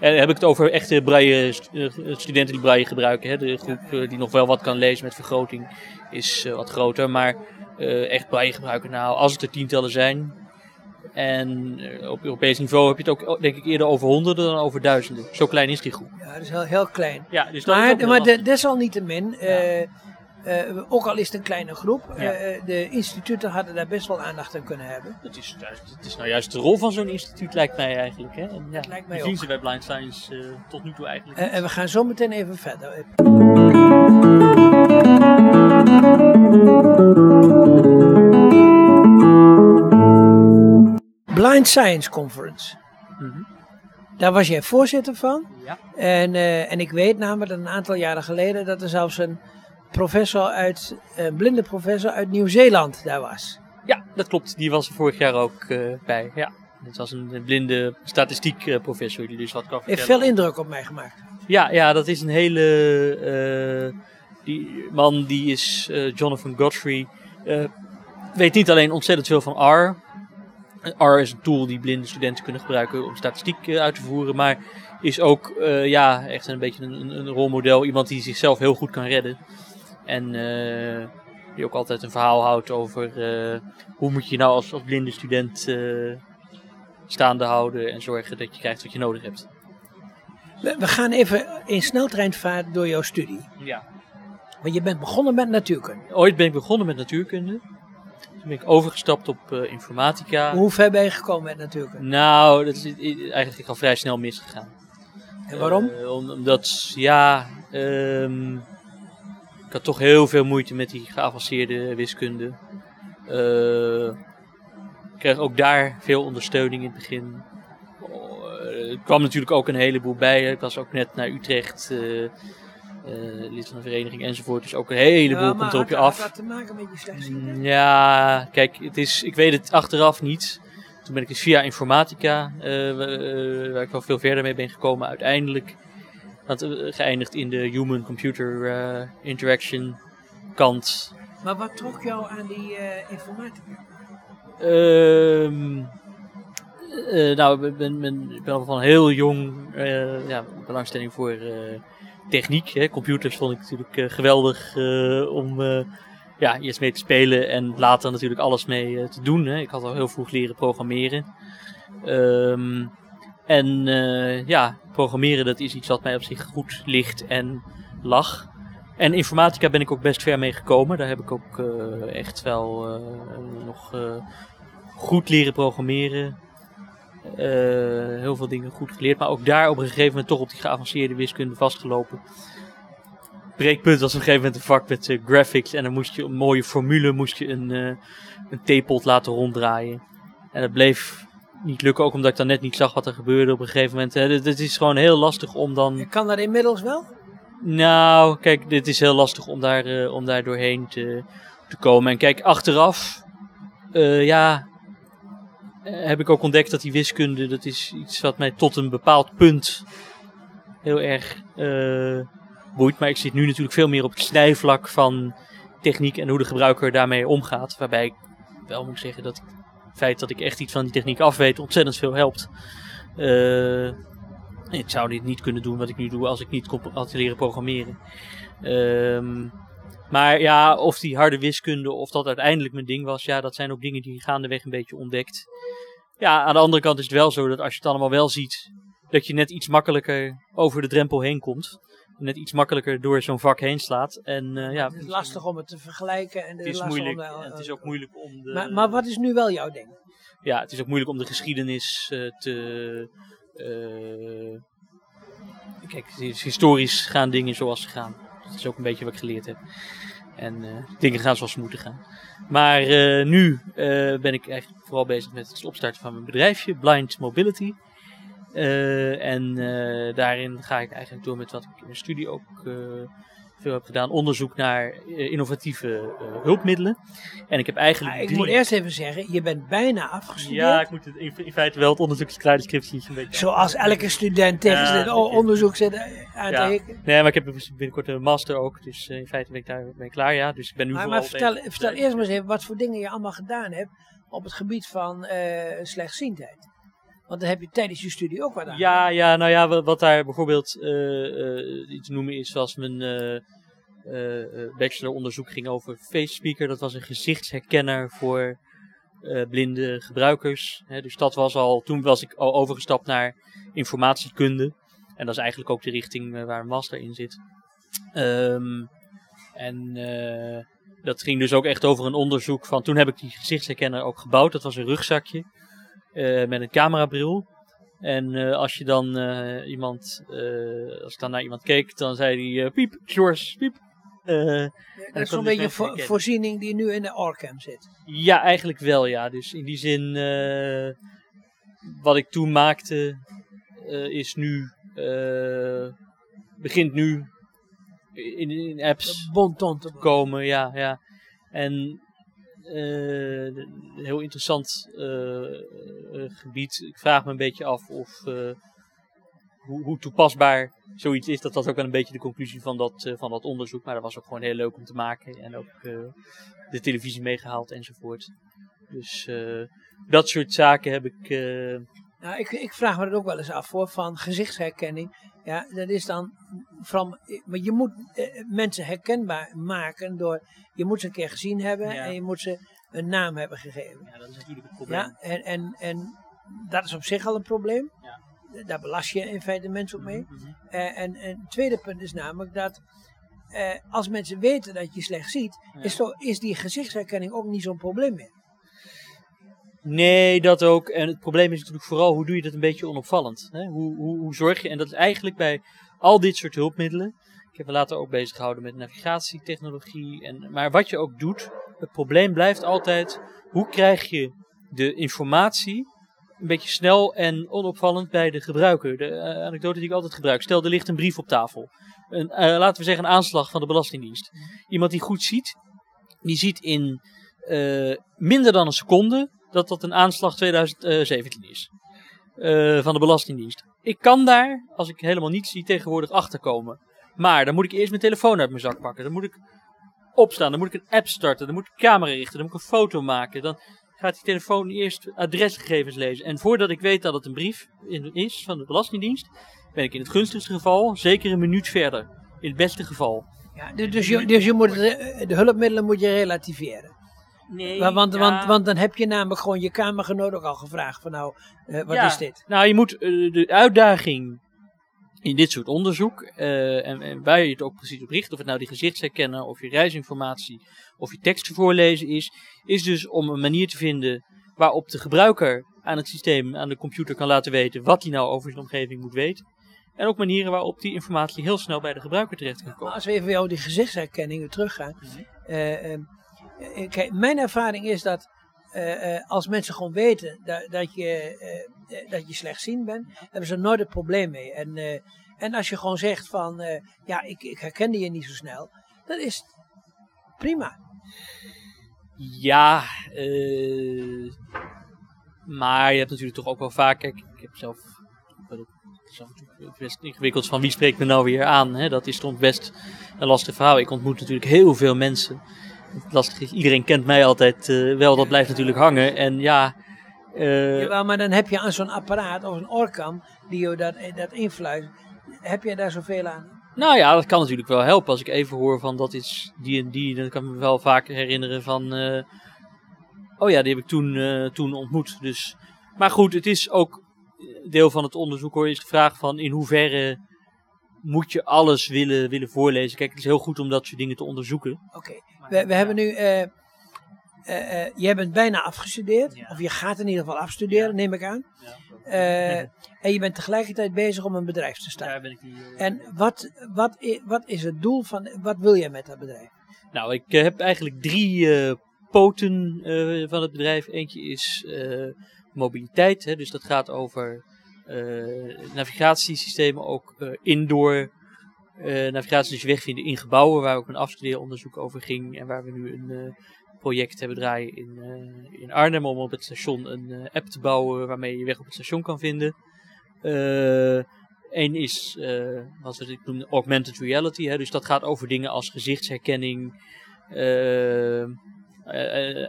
En dan heb ik het over echte braille, eh, studenten die braille gebruiken. Hè. De groep eh, die nog wel wat kan lezen met vergroting is eh, wat groter. Maar echt braille gebruiken, nou, als het er tientallen zijn. En op Europees niveau heb je het ook, denk ik, eerder over honderden dan over duizenden. Zo klein is die groep. Ja, dat is heel, heel klein. Ja, dus dat is ook Maar, maar desalniettemin, eh, ook al is het een kleine groep, Ja. eh, de instituten hadden daar best wel aandacht aan kunnen hebben. Het is, het is nou juist de rol van zo'n instituut, lijkt mij eigenlijk. Hè? En, ja, lijkt mij die zien ook. ze bij Blind Science eh, tot nu toe eigenlijk. En we gaan zo meteen even verder. Blind Science Conference. Mhm. Daar was jij voorzitter van. Ja. En, en ik weet namelijk dat een aantal jaren geleden dat er zelfs een professor uit, een blinde professor uit Nieuw-Zeeland daar was. Ja, dat klopt. Die was er vorig jaar ook eh, bij. Ja. Dat was een blinde statistiek eh, professor die dus wat kan Heeft vertellen. veel indruk op mij gemaakt. Ja, ja, dat is een hele. eh, die man die is eh, Jonathan Godfrey. eh, weet niet alleen ontzettend veel van R. R is een tool die blinde studenten kunnen gebruiken om statistiek eh, uit te voeren. Maar is ook eh, ja, echt een beetje een, een rolmodel. Iemand die zichzelf heel goed kan redden. En eh, die ook altijd een verhaal houdt over eh, hoe moet je nou als, als blinde student eh, staande houden. En zorgen dat je krijgt wat je nodig hebt. We, we gaan even in sneltreinvaart door jouw studie. Ja. Want je bent begonnen met natuurkunde. Ooit ben ik begonnen met natuurkunde. Toen ben ik overgestapt op informatica. Hoe ver ben je gekomen met natuurkunde? Nou, dat is eigenlijk al vrij snel misgegaan. En waarom? Om- omdat, ja, ehm, ik had toch heel veel moeite met die geavanceerde wiskunde. Eh, ik kreeg ook daar veel ondersteuning in het begin. Eh, er kwam natuurlijk ook een heleboel bij. Ik was ook net naar Utrecht, eh, lid van een vereniging enzovoort. Dus ook een heleboel Ja, komt er op je af. Had te maken met je slechtziendheid? Mm, Ja, kijk, het is, ik weet het achteraf niet. Toen ben ik dus via informatica, wa- waar ik wel veel verder mee ben gekomen, uiteindelijk had, eh, geëindigd in de human-computer eh, interaction kant. Maar wat trok jou aan die eh, informatica? Ehm, eh, nou, ik ben, ben, al van heel jong ja, belangstelling voor techniek. Hè. Computers vond ik natuurlijk geweldig om ja, eerst mee te spelen en later natuurlijk alles mee te doen. Hè. Ik had al heel vroeg leren programmeren. Ehm, en eh, ja, programmeren dat is iets wat mij op zich goed ligt en lag. En informatica ben ik ook best ver mee gekomen. Daar heb ik ook eh, echt wel eh, nog goed leren programmeren. Heel veel dingen goed geleerd. Maar ook daar op een gegeven moment toch op die geavanceerde wiskunde vastgelopen. Breekpunt was op een gegeven moment een vak met graphics. En dan moest je een mooie formule, moest je een, een theepot laten ronddraaien. En dat bleef niet lukken, ook omdat ik dan net niet zag wat er gebeurde op een gegeven moment. Het het is gewoon heel lastig om dan... Je kan dat inmiddels wel? Nou, kijk, dit is heel lastig om daar, eh, om daar doorheen te, te komen. En kijk, achteraf, eh, ja, eh, heb ik ook ontdekt dat die wiskunde, dat is iets wat mij tot een bepaald punt heel erg boeit. Maar ik zit nu natuurlijk veel meer op het snijvlak van techniek en hoe de gebruiker daarmee omgaat. Waarbij ik wel moet zeggen dat het feit dat ik echt iets van die techniek afweet ontzettend veel helpt. Eh, ik zou dit niet kunnen doen wat ik nu doe als ik niet had leren programmeren. Ehm, maar ja, of die harde wiskunde, of dat uiteindelijk mijn ding was, ja, dat zijn ook dingen die je gaandeweg een beetje ontdekt. Ja, aan de andere kant is het wel zo dat als je het allemaal wel ziet, dat je net iets makkelijker over de drempel heen komt. Net iets makkelijker door zo'n vak heen slaat. En eh, ja, Het is lastig om het te vergelijken. En Het is lastig moeilijk. om, eh, en het is ook moeilijk om de, Maar, maar wat is nu wel jouw ding? ja, het is ook moeilijk om de geschiedenis eh, te. eh, kijk, historisch gaan dingen zoals ze gaan. Dat is ook een beetje wat ik geleerd heb. En eh, dingen gaan zoals ze moeten gaan. Maar eh, nu eh, ben ik eigenlijk vooral bezig met het opstarten van mijn bedrijfje, Blind Mobility. Eh, en eh, daarin ga ik eigenlijk door met wat ik in mijn studie ook eh, veel heb gedaan. Onderzoek naar innovatieve hulpmiddelen. En ik heb eigenlijk. Ah, ik moet eerst even zeggen, je bent bijna afgestudeerd. ja, ik moet het in, in feite wel het onderzoekskleine scriptie een beetje. Zoals elke student tegen zijn onderzoek zit aan Ja. Nee, maar ik heb binnenkort een master ook. Dus in feite ben ik daar mee klaar, ja. Dus ik ben nu Maar, maar vertel, vertel eerst maar eens even wat voor dingen je allemaal gedaan hebt op het gebied van slechtziendheid. Want dan heb je tijdens je studie ook wat aan. Ja, ja, nou ja, wa- wat daar bijvoorbeeld eh, eh, iets noemen is, zoals mijn eh, bacheloronderzoek ging over FaceSpeaker. Dat was een gezichtsherkenner voor blinde gebruikers. Hè, dus dat was al, toen was ik al overgestapt naar informatiekunde. En dat is eigenlijk ook de richting waar een master in zit. Ehm, en dat ging dus ook echt over een onderzoek van, toen heb ik die gezichtsherkenner ook gebouwd. Dat was een rugzakje met een camerabril. En eh, als je dan eh, iemand, eh, als ik dan naar iemand keek, dan zei hij eh, piep, George, piep. Eh, dat is zo'n dus beetje een mensen vo- herkennen. voorziening die nu in de ORCAM zit. ja, eigenlijk wel, ja. Dus in die zin, eh, wat ik toen maakte, eh, is nu, eh, begint nu in, in apps Bon te komen, ja, ja. En eh, een heel interessant eh, eh, gebied. Ik vraag me een beetje af of eh, hoe, hoe toepasbaar zoiets is. Dat was ook wel een beetje de conclusie van dat, eh, van dat onderzoek. Maar dat was ook gewoon heel leuk om te maken. En ook eh, de televisie meegehaald enzovoort. Dus eh, dat soort zaken heb ik. eh, Nou, ik, ik vraag me dat ook wel eens af hoor, van gezichtsherkenning. Ja, dat is dan van, maar je moet eh, mensen herkenbaar maken door, je moet ze een keer gezien hebben Ja. en je moet ze een naam hebben gegeven. ja, dat is natuurlijk het probleem. Ja, en, en, en dat is op zich al een probleem. Ja. Daar belast je in feite mensen op mee. Mhm, mhm. Eh, en, en het tweede punt is namelijk dat eh, als mensen weten dat je slecht ziet, Ja. is, toch, is die gezichtsherkenning ook niet zo'n probleem meer. Nee, dat ook. En het probleem is natuurlijk vooral hoe doe je dat een beetje onopvallend. Hè? Hoe, hoe, hoe zorg je, en dat is eigenlijk bij al dit soort hulpmiddelen. Ik heb me later ook bezig gehouden met navigatietechnologie. En, maar wat je ook doet, het probleem blijft altijd: hoe krijg je de informatie een beetje snel en onopvallend bij de gebruiker? De eh, anekdote die ik altijd gebruik: stel er ligt een brief op tafel. Een, eh, laten we zeggen een aanslag van de Belastingdienst. Iemand die goed ziet, die ziet in eh, minder dan een seconde dat dat een aanslag 2017 is. van de Belastingdienst. Ik kan daar, als ik helemaal niets zie, tegenwoordig achterkomen. Maar dan moet ik eerst mijn telefoon uit mijn zak pakken. Dan moet ik opstaan. Dan moet ik een app starten. Dan moet ik camera richten. Dan moet ik een foto maken. Dan gaat die telefoon eerst adresgegevens lezen. En voordat ik weet dat het een brief is van de Belastingdienst, ben ik in het gunstigste geval zeker een minuut verder. In het beste geval. Ja, dus, dus, je, dus je moet het, eh, de hulpmiddelen moet je relativeren. Nee, Want, want, want, want dan heb je namelijk gewoon je kamergenoot ook al gevraagd van nou, eh, wat Ja. is dit? Nou, je moet eh, de uitdaging in dit soort onderzoek, eh, en, en waar je het ook precies op richt, of het nou die gezichtsherkennen, of je reisinformatie, of je teksten voorlezen is, is dus om een manier te vinden waarop de gebruiker aan het systeem, aan de computer kan laten weten wat hij nou over zijn omgeving moet weten. En ook manieren waarop die informatie heel snel bij de gebruiker terecht kan Maar komen. als we even jou die gezichtsherkenning weer teruggaan. Eh, kijk, mijn ervaring is dat eh, eh, als mensen gewoon weten dat, dat, je, eh, eh, dat je slechtziend bent, hebben ze nooit een probleem mee. En, eh, en als je gewoon zegt van, eh, ja, ik, ik herkende je niet zo snel, dat is prima. Ja, eh, maar je hebt natuurlijk toch ook wel vaak, kijk, ik heb zelf, het best ingewikkeld van wie spreekt me nou weer aan. Hè? Dat is toch best een lastig verhaal. Ik ontmoet natuurlijk heel veel mensen. Het lastige is, iedereen kent mij altijd eh, wel, dat blijft natuurlijk hangen. En ja, Jawel, maar dan heb je aan zo'n apparaat of een oorkam die je dat, eh, dat influit. Heb je daar zoveel aan? nou ja, dat kan natuurlijk wel helpen. Als ik even hoor van dat is die en die, dan kan ik me wel vaak herinneren van, oh ja, die heb ik toen, toen ontmoet. Dus, maar goed, het is ook deel van het onderzoek hoor, is de vraag van in hoeverre moet je alles willen, willen voorlezen. Kijk, het is heel goed om dat soort dingen te onderzoeken. Oké, we, we hebben nu. eh eh, eh, jij bent bijna afgestudeerd, Ja. of je gaat in ieder geval afstuderen, Ja. neem ik aan. Eh, en je bent tegelijkertijd bezig om een bedrijf te starten. Daar ben ik eh, En wat, wat, i- wat is het doel van, wat wil jij met dat bedrijf? Nou, ik heb eigenlijk drie poten van het bedrijf. Eentje is mobiliteit, hè, dus dat gaat over navigatiesystemen, ook indoor eh, navigatie, dus wegvinden in gebouwen, waar ook een afstudeeronderzoek over ging en waar we nu een eh, project hebben draaien in, eh, in Arnhem om op het station een app te bouwen waarmee je weg op het station kan vinden. Eén is, wat we ik noem, augmented reality. Hè, dus dat gaat over dingen als gezichtsherkenning,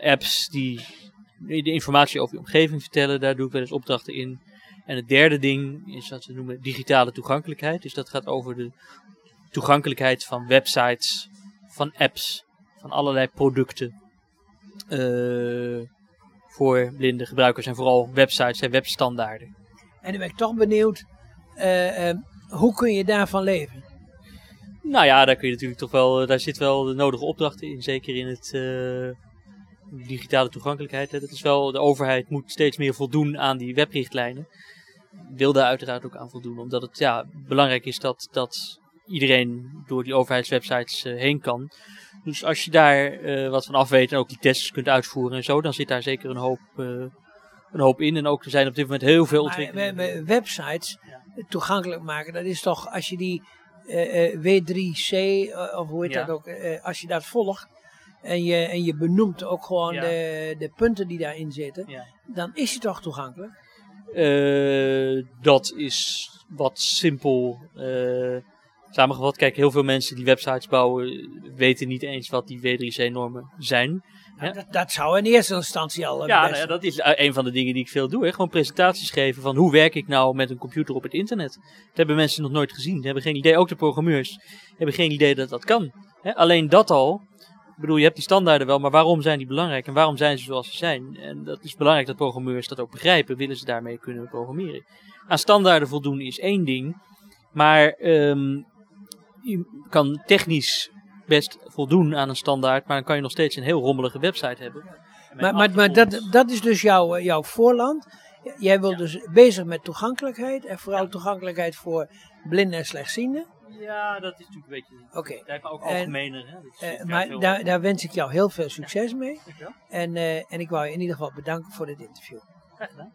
apps die de informatie over je omgeving vertellen. Daar doe ik wel eens opdrachten in. En het derde ding is wat we noemen digitale toegankelijkheid. Dus dat gaat over de toegankelijkheid van websites, van apps, van allerlei producten. eh, voor blinde gebruikers en vooral websites en webstandaarden. En dan ben ik toch benieuwd, eh, eh, hoe kun je daarvan leven? Nou ja, daar kun je natuurlijk toch wel, daar zit wel de nodige opdrachten in, zeker in het digitale toegankelijkheid. Hè. Dat is wel, de overheid moet steeds meer voldoen aan die webrichtlijnen. Wil daar uiteraard ook aan voldoen, omdat het ja, belangrijk is dat, dat iedereen door die overheidswebsites eh, heen kan. Dus als je daar eh, wat van af weet en ook die tests kunt uitvoeren en zo, dan zit daar zeker een hoop, eh, een hoop in. En ook er zijn op dit moment heel veel ontwikkelingen. we- we- websites, toegankelijk maken. Dat is toch, als je die eh, eh, W3C, eh, of hoe heet Ja. dat ook, als je dat volgt. En je, en je benoemt ook gewoon Ja. de, de punten die daarin zitten. Ja. Dan is het toch toegankelijk? Dat is wat simpel samengevat. Kijk, heel veel mensen die websites bouwen weten niet eens wat die W3C-normen zijn. Ja. Dat, dat zou in eerste instantie al. eh, Ja, nou ja, dat is eh, een van de dingen die ik veel doe. Hè. Gewoon presentaties geven van hoe werk ik nou met een computer op het internet. Dat hebben mensen nog nooit gezien. Die hebben geen idee, ook de programmeurs hebben geen idee dat dat kan. Hè. Alleen dat al. Ik bedoel, je hebt die standaarden wel, maar waarom zijn die belangrijk en waarom zijn ze zoals ze zijn? En dat is belangrijk dat programmeurs dat ook begrijpen, willen ze daarmee kunnen programmeren. Aan standaarden voldoen is één ding, maar ehm, je kan technisch best voldoen aan een standaard, maar dan kan je nog steeds een heel rommelige website hebben. Maar, maar, maar dat, dat is dus jouw, eh, jouw voorland. Jij wil dus bezig met toegankelijkheid. En vooral toegankelijkheid voor blinden en slechtzienden. Ja, dat is natuurlijk een beetje. Oké. Lijkt me ook En- algemener. Hè? Eh, maar daar, daar wens ik jou heel veel succes mee. En, eh, en ik wou je in ieder geval bedanken voor dit interview. Graag gedaan.